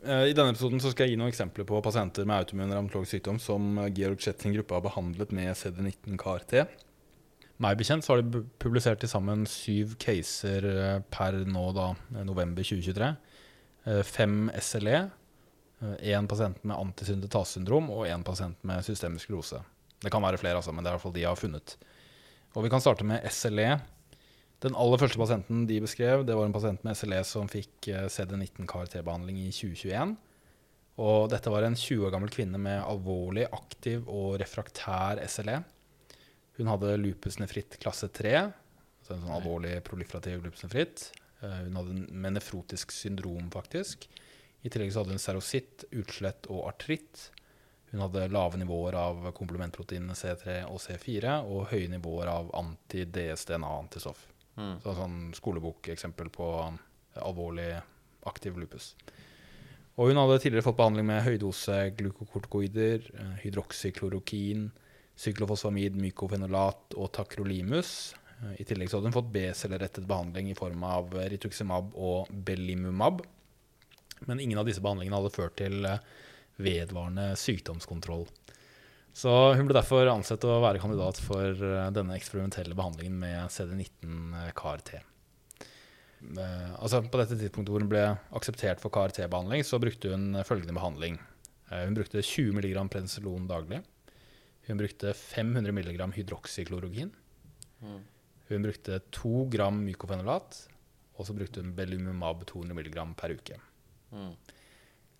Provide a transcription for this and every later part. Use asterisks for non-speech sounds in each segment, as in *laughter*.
Eh, I denne episoden skal jeg gi noen eksempler på pasienter med autoimmun revmatologisk sykdom som Georg Schett sin gruppe har behandlet med CD19-CAR-T. Meg bekjent så har de publisert til sammen syv caser eh, per nå da, eh, november 2023. Eh, Fem SLE, én pasient med antisyntetasesyndrom og én pasient med systemisk rose. Det kan være flere, altså, men det er i hvert fall de jeg har funnet. Og Vi kan starte med SLE. Den aller første pasienten de beskrev, det var en pasient med SLE som fikk eh, CD19 CAR-T-behandling i 2021. Og dette var en 20 år gammel kvinne med alvorlig, aktiv og refraktær SLE. Hun hadde lupus nefritt klasse 3, altså en sånn alvorlig proliferativ lupus nefritt. Eh, Hun hadde med nefrotisk syndrom, faktisk. I tillegg så hadde hun serositt, utslett og artritt. Hun hadde lave nivåer av komplementproteinene C3 og C4 og høye nivåer av anti-DSDNA-antistoff. Mm. Så sånn skolebokeksempel på alvorlig aktiv lupus. Og hun hadde tidligere fått behandling med høydose glukokortikoider, eh, hydroksyklorokin, syklofosfamid, mykofenolat og takrolimus. Eh, I tillegg så hadde hun fått B-cellerettet behandling i form av rituximab og belimumab. Men ingen av disse behandlingene hadde ført til eh, vedvarende sykdomskontroll. Så hun ble derfor ansett å være kandidat for eh, denne eksperimentelle behandlingen med CD19 CAR-T. Eh, Altså på dette tidspunktet hvor hun ble akseptert for CAR-T-behandling, så brukte hun følgende behandling. Eh, Hun brukte 20 mg prednisolon daglig. Hun brukte 500 mg hydroksyklorokin. Mm. Hun brukte 2 gram mykofenolat. Og så brukte hun Belumumab 200 mg per uke. Mm.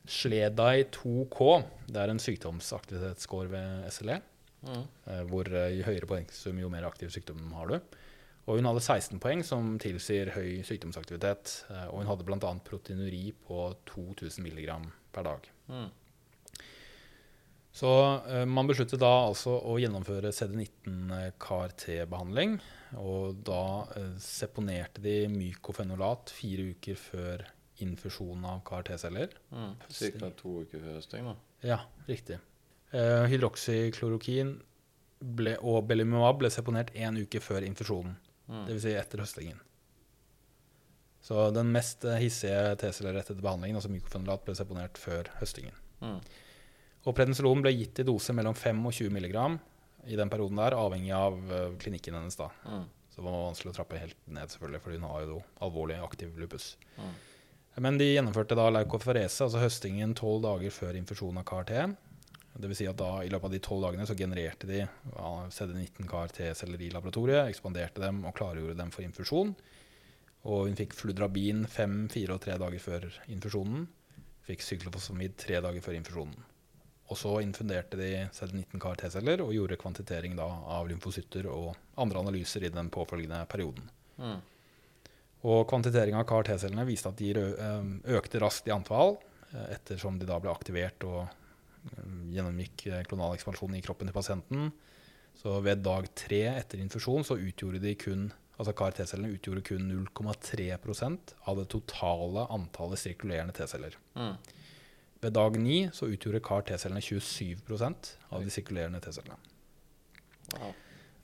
Sledai 2K, det er en sykdomsaktivitetsscore ved SLE. Mm. eh, Hvor eh, jo høyere poengsum, jo mer aktiv sykdom har du. Og hun hadde 16 poeng, som tilsier høy sykdomsaktivitet. eh, Og hun hadde bl.a. proteinuri på 2000 mg per dag. Mm. Så eh, man besluttet da altså å gjennomføre CD19 CAR-T-behandling. Og da eh, seponerte de mykofenolat fire uker før infusjon av CAR-T-celler. Mm. Cirka to uker før høsting, da. Ja, riktig. Uh, hydroksyklorokin ble, og belimumab ble seponert én uke før infusjonen. Mm. Dvs. Si etter høstingen. Så den mest eh, hissige T-cellerettede behandlingen, altså mykofenolat, ble seponert før høstingen. Mm. Og prednisolon ble gitt i dose mellom 5 og 20 mg i den perioden der, avhengig av eh, klinikken hennes. da. Mm. Så det var vanskelig å trappe helt ned, selvfølgelig, fordi hun har jo alvorlig aktiv lupus. Mm. Men de gjennomførte da leukoforese, altså høstingen, tolv dager før infusjon av CAR-T. Vil si at da i løpet av de tolv dagene så genererte de ja, CD19 CAR-T-celler i laboratoriet, ekspanderte dem og klargjorde dem for infusjon. Og hun fikk fludrabin fem, fire og tre dager før infusjonen. Fikk syklofosfamid tre dager før infusjonen. Og så infunderte de CD19 CAR-T-celler og gjorde kvantitering da av lymfocytter og andre analyser i den påfølgende perioden. Mm. Og kvantitering av CAR-T-cellene viste at de økte raskt i antall eh, ettersom de da ble aktivert og gjennomgikk eh, klonal ekspansjon i kroppen til pasienten. Så ved dag tre etter infusjon så utgjorde de kun altså CAR-T-cellene utgjorde kun 0,3% av det totale antallet sirkulerende T-celler. Mm. Ved dag ni så utgjorde CAR-T-cellene 27% av de sirkulerende T-cellene. Wow.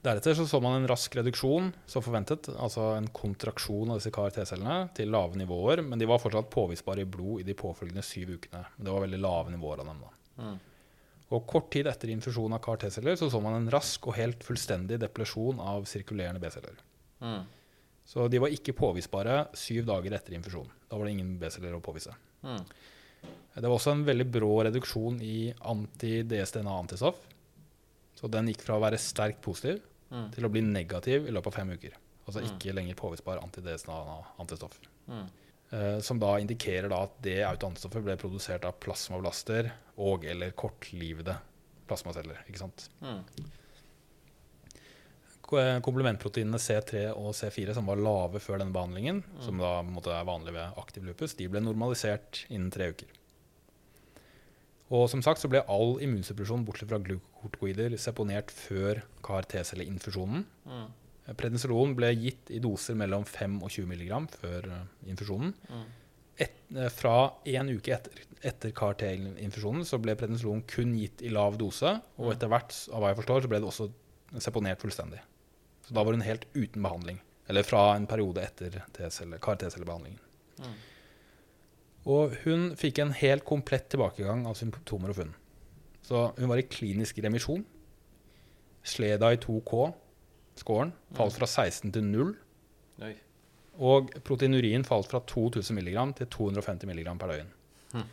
Deretter så, så man en rask reduksjon som forventet, altså en kontraksjon av disse CAR-T-cellene til lave nivåer, men de var fortsatt påvisbare i blod i de påfølgende syv ukene. Det var veldig lave nivåer av dem. da. Mm. Og Kort tid etter infusjon av CAR-T-celler så, så man en rask og helt fullstendig deplasjon av sirkulerende B-celler. Mm. Så de var ikke påvisbare syv dager etter infusjon. Da var det ingen B-celler å påvise. Mm. Det var også en veldig brå reduksjon i anti-DSDNA-antistoff. Så den gikk fra å være sterkt positiv Mm. til å bli negativ i løpet av fem uker. Altså Mm. ikke lenger påvisbar anti-DSDNA-antistoff. Mm. Uh, som da indikerer da at det autoantistoffet ble produsert av plasmablaster og- eller kortlivede plasmaceller. ikke sant? Mm. Eh, Komplementproteinene C3 og C4 som var lave før denne behandlingen, som da måtte være vanlig ved aktiv lupus, de ble normalisert innen tre uker. Og som sagt så ble all immunsuppresjon bortsett fra glukokortikoider seponert før CAR-T-celleinfusjonen. Mm. Prednisolon ble gitt i doser mellom 5 og 20 mg før eh, infusjonen. Mm. Et, eh, fra én uke etter, etter CAR-T-infusjonen så ble prednisolon kun gitt i lav dose, og Mm. etter hvert av hva jeg forstår, så ble det også seponert fullstendig. Så da var hun helt uten behandling. Eller fra en periode etter T-celle- CAR-T-cellebehandlingen. Mm. Og hun fikk en helt komplett tilbakegang av symptomer og funn. Så hun var i klinisk remisjon. Sleda i 2K, scoren, falt fra 16 til 0. Oi. Og proteinurien falt fra 2000 mg til 250 mg per døgn. Hm.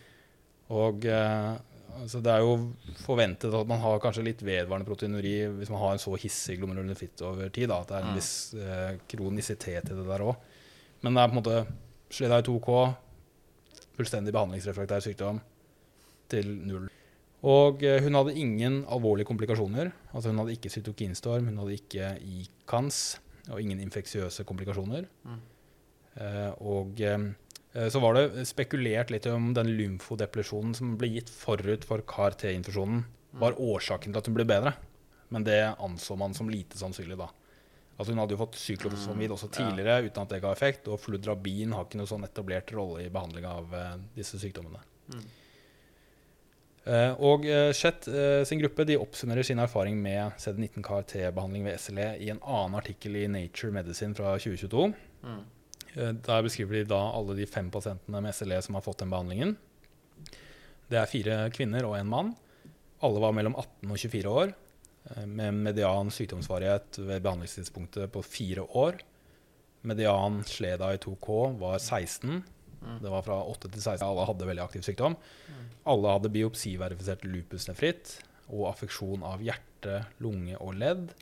Og eh, altså det er jo forventet at man har kanskje litt vedvarende proteinuri hvis man har en så hissig glomerulonefitt over tid. Da, at det er en Mm. viss eh, kronisitet i det der òg. Men det er på en måte sleda i 2K, fullstendig behandlingsrefraktær sykdom, til null. Og eh, hun hadde ingen alvorlige komplikasjoner. Altså Hun hadde ikke cytokinstorm, hun hadde ikke ICANS og ingen infeksiøse komplikasjoner. Mm. Eh, og eh, så var det spekulert litt om den lymfodepresjonen som ble gitt forut for CAR-T-infusjonen, var årsaken til at hun ble bedre. Men det anså man som lite sannsynlig da. Altså Hun hadde jo fått syklofosfamid også Ja. tidligere uten at det ga effekt, og fludrabin har ikke noe sånn etablert rolle i behandling av uh, disse sykdommene. Mm. Uh, og uh, Chet sin gruppe de oppsummerer sin erfaring med CD19 CAR-T-behandling ved SLE i en annen artikkel i Nature Medicine fra 2022. Mm. Der beskriver de da alle de fem pasientene med SLE som har fått den behandlingen. Det er fire kvinner og en mann. Alle var mellom 18 og 24 år, med median sykdomsvarighet ved behandlingstidspunktet på fire år. Median sleda i 2K var 16. Mm. Det var fra 8 til 16. Alle hadde veldig aktiv sykdom. Alle hadde biopsiverifisert lupusnefritt og affeksjon av hjerte, lunge og ledd.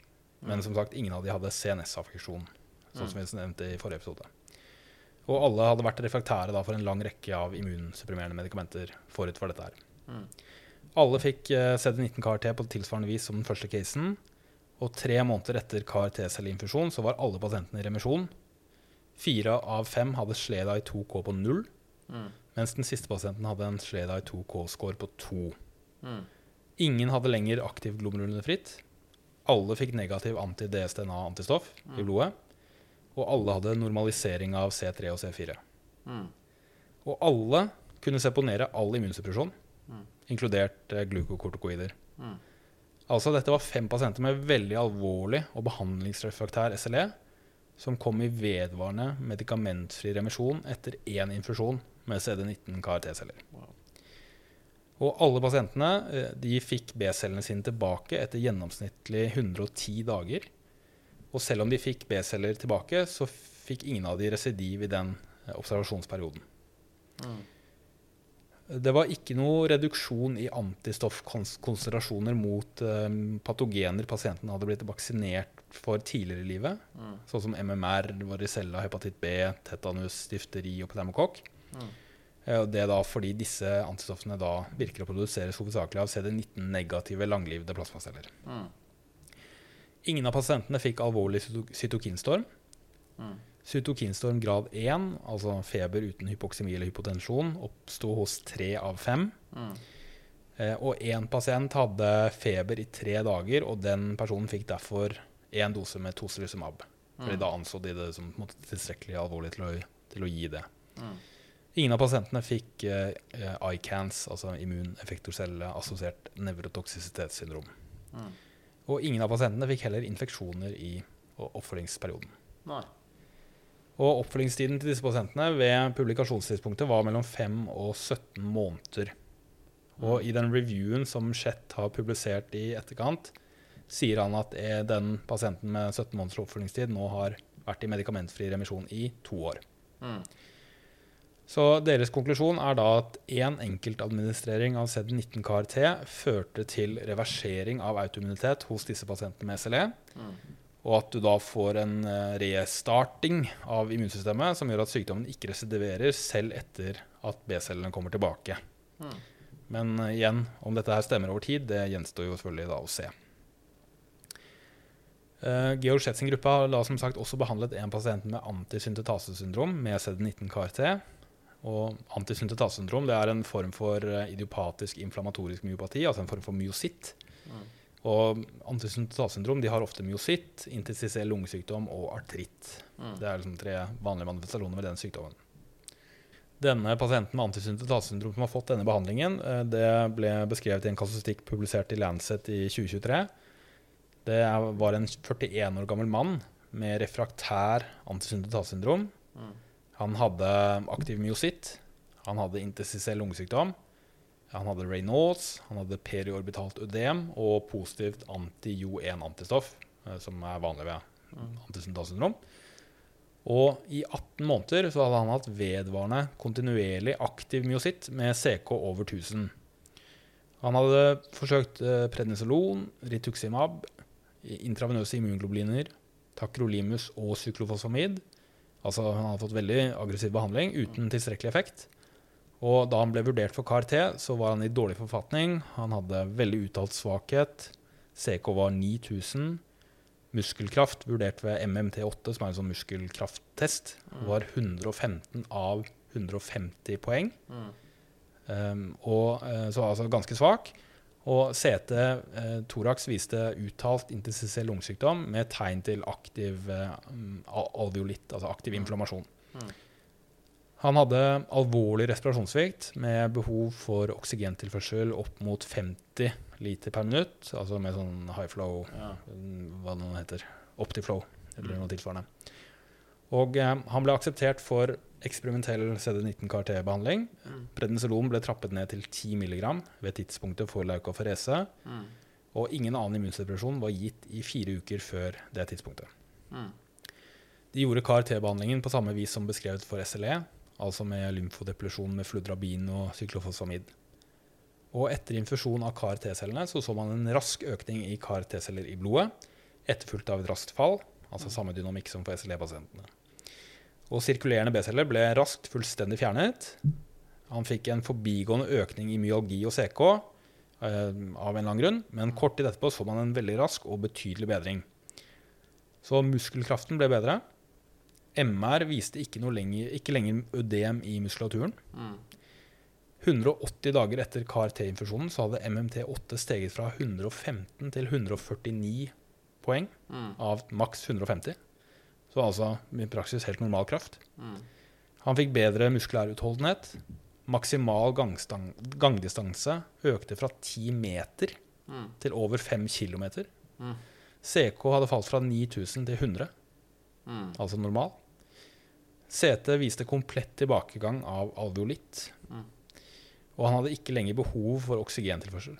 Men Mm. som sagt, ingen av de hadde CNS-affeksjon, sånn som Mm. vi nevnte i forrige episode. Og alle hadde vært refraktære da, for en lang rekke av immunsupprimerende medikamenter forut for dette her. Alle fikk eh, CD19 CAR-T på tilsvarende vis som den første casen. Og tre måneder etter CAR-T-celleinfusjon så var alle pasientene i remisjon. Fire av fem hadde sleda i 2K på null, Mm. mens den siste pasienten hadde en sleda i 2K-score på to. Mm. Ingen hadde lenger aktiv glomerulonefritt. Alle fikk negativ anti-DSDNA-antistoff i Mm. blodet. Og alle hadde normalisering av C3 og C4. Mm. Og alle kunne seponere all immunsuppresjon, Mm. inkludert eh, glukokortikoider. Mm. Altså dette var fem pasienter med veldig alvorlig og behandlingsrefraktær SLE, som kom i vedvarende medikamentfri remisjon etter én infusjon med CD19 CAR-T-celler. Wow. Og alle pasientene eh, de fikk B-cellene sine tilbake etter gjennomsnittlig 110 dager. Og selv om de fikk B-celler tilbake, så fikk ingen av de residiv i den eh, observasjonsperioden. Mm. Det var ikke noe reduksjon i antistoffkonsentrasjoner mot eh, patogener pasienten hadde blitt vaksinert for tidligere i livet, Mm. sånn som MMR, varicella, hepatitt B, tetanus, difteri og pneumokokk. Mm. Eh, Det er da fordi disse antistoffene da virker å produseres hovedsakelig av CD19-negative langlivede plasmaceller. Mm. Ingen av pasientene fikk alvorlig cyto cytokinstorm. Mm. Cytokinstorm grad 1, altså feber uten hypoksemi eller hypotensjon, oppsto hos tre av fem. Mm. Eh, og én pasient hadde feber i tre dager, og den personen fikk derfor én dose med tocilizumab. Fordi Mm. da anså de det som måtte måte, tilstrekkelig alvorlig til å, til å gi det. Mm. Ingen av pasientene fikk eh, eh, ICANS, altså immuneffektorcelle-assosiert nevrotoksisitetssyndrom. Mm. Og ingen av pasientene fikk heller infeksjoner i oppfølgingsperioden. Nei. Og oppfølgingstiden til disse pasientene ved publikasjonstidspunktet var mellom 5 og 17 måneder. Og i den reviewen som Chet har publisert i etterkant, sier han at eh, den pasienten med 17 måneders oppfølgingstid nå har vært i medikamentfri remisjon i to år. Mm. Så deres konklusjon er da at én enkeltadministrering av CD19 CAR-T førte til reversering av autoimmunitet hos disse pasientene med SLE, Mm. Og at du da får en eh, restarting av immunsystemet som gjør at sykdommen ikke residiverer selv etter at B-cellene kommer tilbake. Mm. Men eh, igjen, om dette her stemmer over tid, det gjenstår jo selvfølgelig da å se. Uh, Georg Schett sin gruppe har da som sagt også behandlet en pasient med antisyntetasesyndrom med CD19 CAR-T. Og antisyntetasesyndrom det er en form for idiopatisk inflammatorisk myopati, altså en form for myositt. Mm. Og antisyntetasesyndrom de har ofte myositt, interstisiell lungesykdom og artritt. Mm. Det er liksom tre vanlige manifestasjoner med den sykdommen. Denne pasienten med antisyntetasesyndrom som har fått denne behandlingen, eh, det ble beskrevet i en kasustikk publisert i Lancet i 2023. Det var en 41 år gammel mann med refraktær antisyntetasesyndrom. Mm. Han hadde aktiv myositt. Han hadde interstitiell lungesykdom. Han hadde Reynolds, han hadde periorbitalt ødem og positivt anti-Jo1-antistoff, eh, som er vanlig ved Mm. antisyndalsyndrom. Og i 18 måneder så hadde han hatt vedvarende, kontinuerlig aktiv myositt med CK over 1000. Han hadde forsøkt eh, prednisolon, rituximab, intravenøse immunglobuliner, tacrolimus og syklofosfamid. Altså han hadde fått veldig aggressiv behandling uten tilstrekkelig effekt. Og da han ble vurdert for KRT, så var han i dårlig forfatning. Han hadde veldig uttalt svakhet. CK var 9000. Muskelkraft vurdert ved MMT8, som er en sånn muskelkrafttest, var 115 av 150 poeng. Mm. Um, og, så så altså ganske svak. Og CT eh, thorax viste uttalt intensiv lungesykdom med tegn til aktiv eh, alveolitt, altså aktiv inflammasjon. Mm. Han hadde alvorlig respirasjonssvikt med behov for oksygentilførsel opp mot 50 liter per minutt, altså med sånn high flow Ja. hva det nå heter, Optiflow eller Mm. noe tilsvarende. Og eh, han ble akseptert for eksperimentell CD19-CAR-T-behandling. Mm. Prednisolon ble trappet ned til 10 mg ved tidspunktet for leukoforese, Mm. og ingen annen immunsuppresjon var gitt i fire uker før det tidspunktet. Mm. De gjorde CAR-T-behandlingen på samme vis som beskrevet for SLE, altså med lymfodepresjon med fludrabin og syklofosfamid. Og etter infusjon av CAR-T-cellene så, så man en rask økning i CAR-T-celler i blodet, etterfulgt av et raskt fall, altså samme dynamikk som for SLE-pasientene. Og sirkulerende B-celler ble raskt fullstendig fjernet. Han fikk en forbigående økning i myalgi og CK eh, av en eller annen grunn, men kort tid etterpå så man en veldig rask og betydelig bedring. Så muskelkraften ble bedre. MR viste ikke, noe lenger, ikke lenger ødem i muskulaturen. Mm. 180 dager etter CAR-T-infusjonen så hadde MMT8 steget fra 115 til 149 poeng Mm. av maks 150. Så altså i praksis helt normal kraft. Mm. Han fikk bedre muskulær utholdenhet. Maksimal gangdistanse økte fra 10 meter Mm. til over 5 km. CK hadde falt fra 9000 til 100, Mm. altså normal. CT viste komplett tilbakegang av alveolitt. Mm. Og han hadde ikke lenger behov for oksygentilførsel.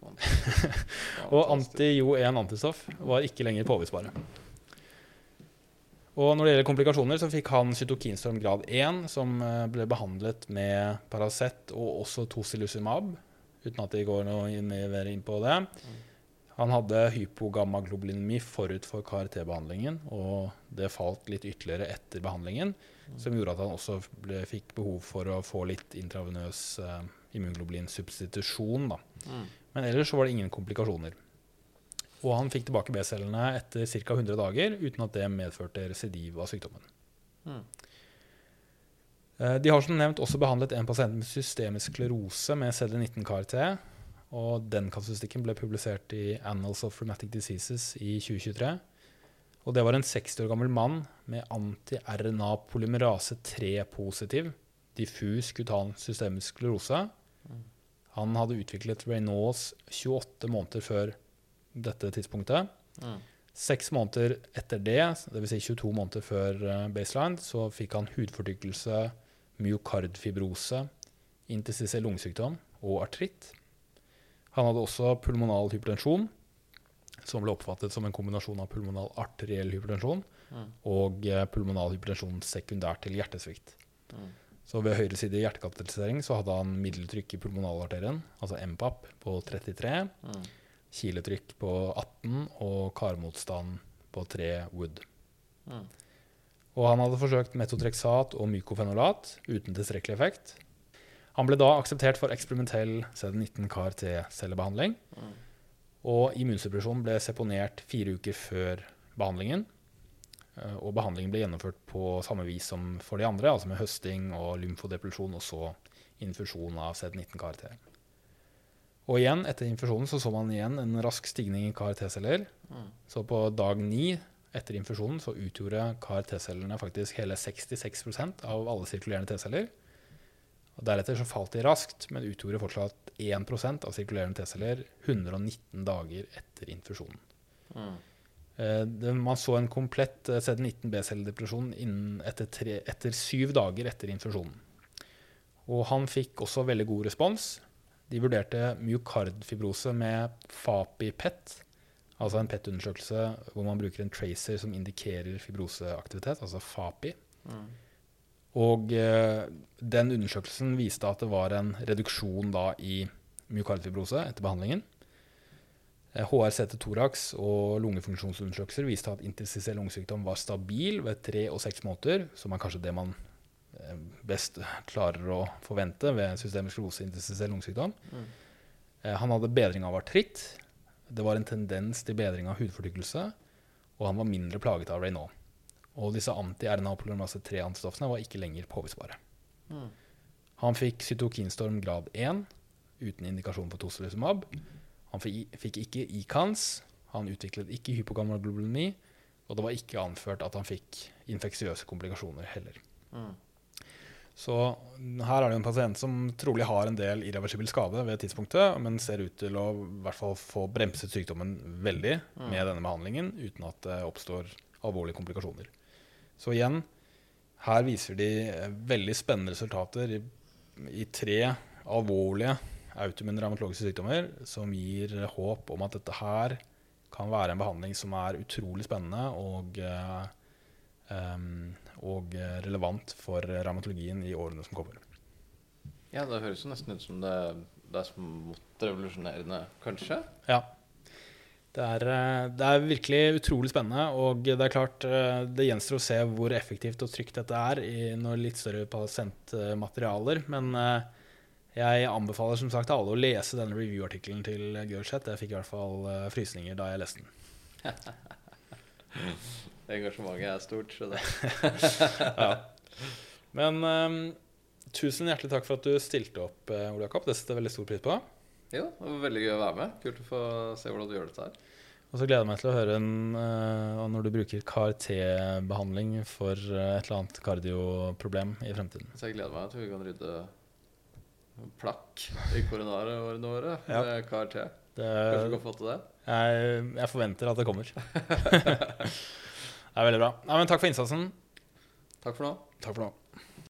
*laughs* Og anti-Jo1 antistoff var ikke lenger påvisbare. Og når det gjelder komplikasjoner, så fikk han cytokinstorm grad 1, som eh, ble behandlet med Paracet og også tocilizumab, uten at de går noe mer inn på det. Han hadde hypogammaglobulinemi forut for KRT-behandlingen, og det falt litt ytterligere etter behandlingen, som gjorde at han også ble, fikk behov for å få litt intravenøs eh, immunglobulinsubstitusjon. da. Mm. Men ellers så var det ingen komplikasjoner. Og han fikk tilbake B-cellene etter ca. 100 dager, uten at det medførte residiv av sykdommen. Mm. Eh, De har som nevnt også behandlet en pasient med systemisk sklerose med CD19-KRT. Og den kasustikken ble publisert i Annals of Rheumatic Diseases i 2023. Og det var en 60 år gammel mann med anti-RNA polymerase 3-positiv diffus kutan systemisk sklerose. Han hadde utviklet Raynaud's 28 måneder før dette tidspunktet. Mm. Seks måneder etter det, dvs. Si 22 måneder før eh, baseline, så fikk han hudfortykkelse, myokardfibrose, interstitiell lungesykdom og artritt. Han hadde også pulmonal hypertensjon, som ble oppfattet som en kombinasjon av pulmonal arteriell hypertensjon Mm. og eh, pulmonal hypertensjon sekundært til hjertesvikt. Mm. Så ved i hjertekapitalisering så hadde han middeltrykk i pulmonalarterien, altså MPAP, på 33, Mm. kiletrykk på 18 og karmotstand på 3 Wood. Mm. Og han hadde forsøkt metotreksat og mykofenolat uten tilstrekkelig effekt. Han ble da akseptert for eksperimentell CD19-kar T-cellebehandling. Mm. Og immunsuppresjon ble seponert fire uker før behandlingen. Eh, Og behandlingen ble gjennomført på samme vis som for de andre, altså med høsting og lymfodepresjon og så infusjon av CD19-kar T. Og igjen, etter infusjonen så, så man igjen en rask stigning i kar T-celler. Mm. Så på dag ni etter infusjonen så utgjorde kar T-cellene faktisk hele 66% av alle sirkulerende T-celler. Og Deretter så falt de raskt, men utgjorde fortsatt 1 av sirkulerende T-celler 119 dager etter infusjonen. Mm. Eh, man så en komplett eh, CD19 B-celledepresjon etter, tre, etter syv dager etter infusjonen. Og han fikk også veldig god respons. De vurderte myokardfibrose med FAPI-PET, altså en PET-undersøkelse hvor man bruker en tracer som indikerer fibroseaktivitet, altså FAPI. Mm. Og eh, den undersøkelsen viste at det var en reduksjon da i myokardfibrose etter behandlingen. Eh, HRCT thorax og lungefunksjonsundersøkelser viste at interstisiell lungesykdom var stabil ved tre og seks måneder, som er kanskje det man eh, best klarer å forvente ved systemisk sklerose interstisiell lungesykdom. Mm. Eh, Han hadde bedring av artritt. Det var en tendens til bedring av hudfortykkelse. Og han var mindre plaget av Raynaud. Og disse anti-RNA polymerase 3-antistoffene var ikke lenger påvisbare. Mm. Han fikk cytokinstorm grad 1 uten indikasjon for tocilizumab. Han fikk ikke ICANS. Han utviklet ikke hypogammaloglobulini. Og det var ikke anført at han fikk infeksiøse komplikasjoner heller. Mm. Så her er det en pasient som trolig har en del irreversibel skade ved tidspunktet, men ser ut til å i hvert fall få bremset sykdommen veldig med denne behandlingen, uten at det oppstår alvorlige komplikasjoner. Så igjen, her viser de eh, veldig spennende resultater i, i tre alvorlige autoimmune revmatologiske sykdommer som gir håp om at dette her kan være en behandling som er utrolig spennende og eh, og relevant for revmatologien i årene som kommer. Ja, det høres jo nesten ut som det, det er smått revolusjonerende, kanskje? Ja. Det er, eh, det er virkelig utrolig spennende, og det er klart eh, det gjenstår å se hvor effektivt og trygt dette er i noen litt større pasientmaterialer. Men eh, jeg anbefaler som sagt alle å lese denne review-artikkelen til Gørset. Jeg fikk i hvert fall frysninger da jeg leste den. *laughs* Engasjementet er stort, så det *laughs* Ja. Men um, tusen hjertelig takk for at du stilte opp, Ole Jakob. Det setter jeg veldig stor pris på. Jo, det var veldig gøy å være med. Kult å få se hvordan du gjør dette her. Og så gleder jeg meg til å høre en, uh, når du bruker CAR-T-behandling for eh, et eller annet kardioproblem i fremtiden. Så jeg gleder meg til vi kan rydde plakk i koronarårene våre Ja. med. Det, Kanskje vi kan få til det? jeg, jeg forventer at det kommer. *laughs* det er veldig bra. Nei, men takk for innsatsen. Takk for nå. Takk for nå.